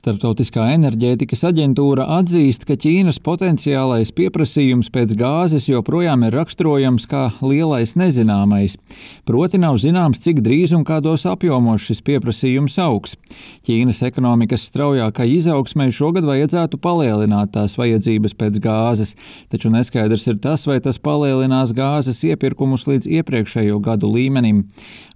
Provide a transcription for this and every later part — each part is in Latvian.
Startautiskā enerģētikas aģentūra atzīst, ka Ķīnas potenciālais pieprasījums pēc gāzes joprojām ir raksturojams kā lielais nezināmais. Proti, nav zināms, cik drīz un kādos apjomos šis pieprasījums augs. Ķīnas ekonomikas straujākai izaugsmai šogad vajadzētu palielināt tās vajadzības pēc gāzes, taču neskaidrs ir tas, vai tas palielinās gāzes iepirkumus līdz iepriekšējo gadu līmenim.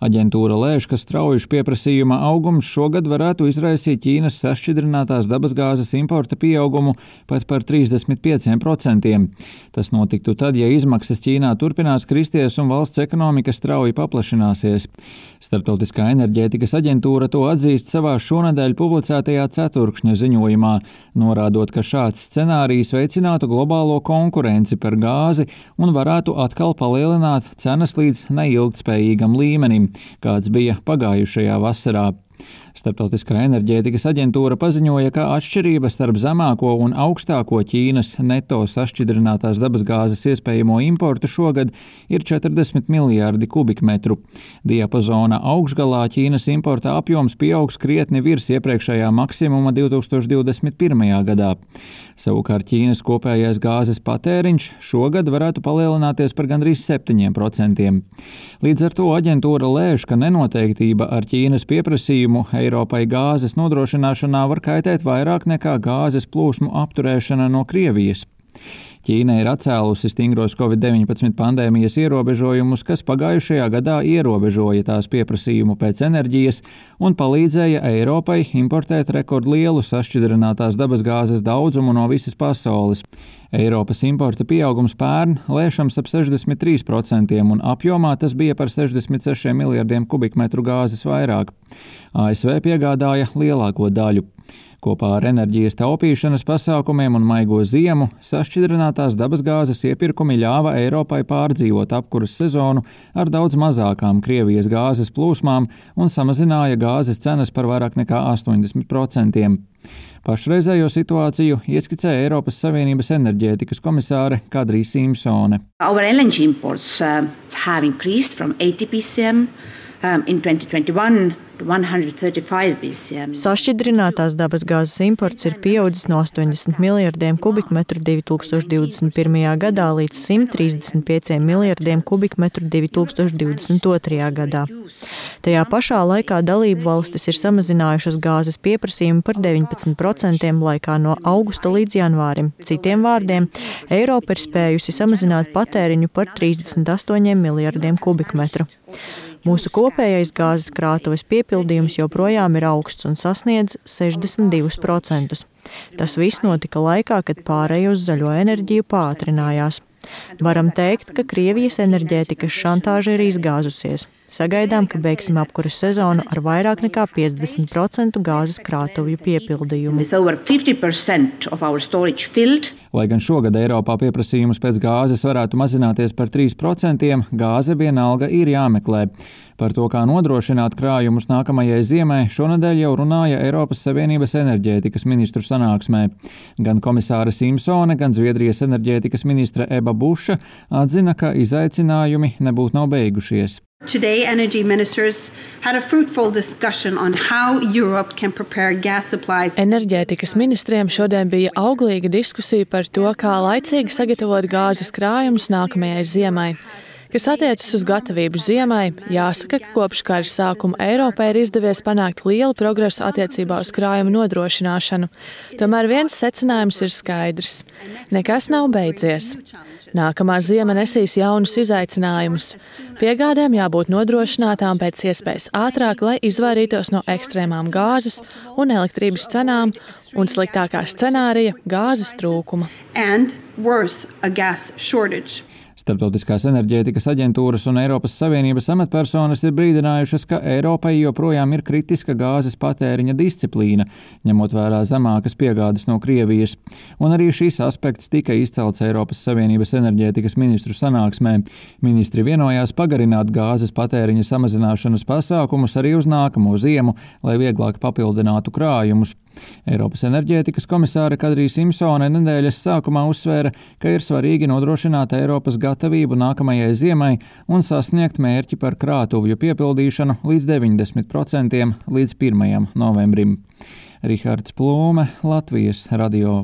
Aģentūra lēš, ka straujuši pieprasījuma augums šogad varētu izraisīt Ķīnas sašķeltību sašķidrinātās dabasgāzes importa pieaugumu pat par 35%. Tas notiktu tad, ja izmaksas Ķīnā turpinās kristies un valsts ekonomika strauji paplašināsies. Startautiskā enerģētikas aģentūra to atzīst savā šonadēļ publicētajā ceturkšņa ziņojumā, norādot, ka šāds scenārijs veicinātu globālo konkurenci par gāzi un varētu atkal palielināt cenas līdz neilgtspējīgam līmenim, kāds bija pagājušajā vasarā. Startautiskā enerģētikas aģentūra paziņoja, ka atšķirība starp zemāko un augstāko Ķīnas neto sašķidrinātās dabasgāzes iespējamo importu šogad ir 40 miljārdi kubikmetru. Diapazona augšgalā Ķīnas importa apjoms pieaugs krietni virs iepriekšējā maksimuma 2021. gadā. Savukārt Ķīnas kopējais gāzes patēriņš šogad varētu palielināties par gandrīz 7%. Līdz ar to aģentūra lēš, ka nenoteiktība ar Ķīnas pieprasījumu Eiropai gāzes nodrošināšanā var kaitēt vairāk nekā gāzes plūsmu apturēšana no Krievijas. Ķīna ir atcēlusi stingros Covid-19 pandēmijas ierobežojumus, kas pagājušajā gadā ierobežoja tās pieprasījumu pēc enerģijas un palīdzēja Eiropai importēt rekordlielu sašķidrinātās dabasgāzes daudzumu no visas pasaules. Eiropas importa pieaugums pērn lēšams ap 63%, un apjomā tas bija par 66 miljardiem kubikmetru gāzes vairāk. ASV piegādāja lielāko daļu. Kopā ar enerģijas taupīšanas pasākumiem un maigo ziemu sašķidrinātās dabasgāzes iepirkumi ļāva Eiropai pārdzīvot apkuras sezonu ar daudz mazākām Krievijas gāzes plūsmām un samazināja gāzes cenas par vairāk nekā 80%. Pašreizējo situāciju ieskicēja Eiropas Savienības enerģētikas komisāre Kadrija Simpsone. Our LNG imports uh, have increased from 80 BCM um, in 2021 Sašķidrinātās dabasgāzes imports ir pieaudzis no 80 miljardiem kubikmetru 2021. gadā līdz 135 miljardiem kubikmetru 2022. gadā. Tajā pašā laikā dalību valstis ir samazinājušas gāzes pieprasījumu par 19% laikā no augusta līdz janvārim. Citiem vārdiem, Eiropa ir spējusi samazināt patēriņu par 38 miljardiem kubikmetru. Mūsu kopējais gāzes krātuves piepildījums joprojām ir augsts un sasniedz 62%. Tas viss notika laikā, kad pārēj uz zaļo enerģiju pātrinājās. Varam teikt, ka Krievijas enerģētikas šantāža ir izgāzusies. Sagaidām, ka beigsim apkuras sezonu ar vairāk nekā 50% gāzes krātuvju piepildījumu. Lai gan šogad Eiropā pieprasījums pēc gāzes varētu mazināties par 3%, gāze vienalga ir jāmeklē. Par to, kā nodrošināt krājumus nākamajai ziemai, šonadēļ jau runāja Eiropas Savienības enerģētikas ministru sanāksmē. Gan komisāra Simpsone, gan Zviedrijas enerģētikas ministra Eba Buša atzina, ka izaicinājumi nebūtu nav beigušies. Today, energy ministers had a fruitful discussion on how Europe can prepare gas supplies. Enerģētikas ministriem šodien bija auglīga diskusija par to, kā laicīgi sagatavot gāzes krājumus nākamajai ziemai. Kas attiecas uz gatavību ziemai, jāsaka, ka kopš kara sākuma Eiropai ir izdevies panākt lielu progresu attiecībā uz krājumu nodrošināšanu. Tomēr viens secinājums ir skaidrs - nekas nav beidzies. Nākamā ziema nesīs jaunus izaicinājumus. Piegādēm jābūt nodrošinātām pēc iespējas ātrāk, lai izvairītos no ekstrēmām gāzes un elektrības cenām un sliktākā scenārija - gāzes trūkuma. And worse, a gas shortage. Startautiskās enerģētikas aģentūras un Eiropas Savienības amatpersonas ir brīdinājušas, ka Eiropai joprojām ir kritiska gāzes patēriņa disciplīna, ņemot vērā zemākas piegādes no Krievijas. Un arī šis aspekts tika izcelts Eiropas Savienības enerģētikas ministru sanāksmē. Ministri vienojās pagarināt gāzes patēriņa samazināšanas pasākumus arī uz nākamo ziemu, lai vieglāk papildinātu krājumus. Eiropas enerģētikas komisāre Kadrija Simpsone nedēļas sākumā uzsvēra, ka ir svarīgi nodrošināt Eiropas gatavību nākamajai ziemai un sasniegt mērķi par krātuvju piepildīšanu līdz 90% līdz 1. novembrim. Rihards Plūme, Latvijas radio.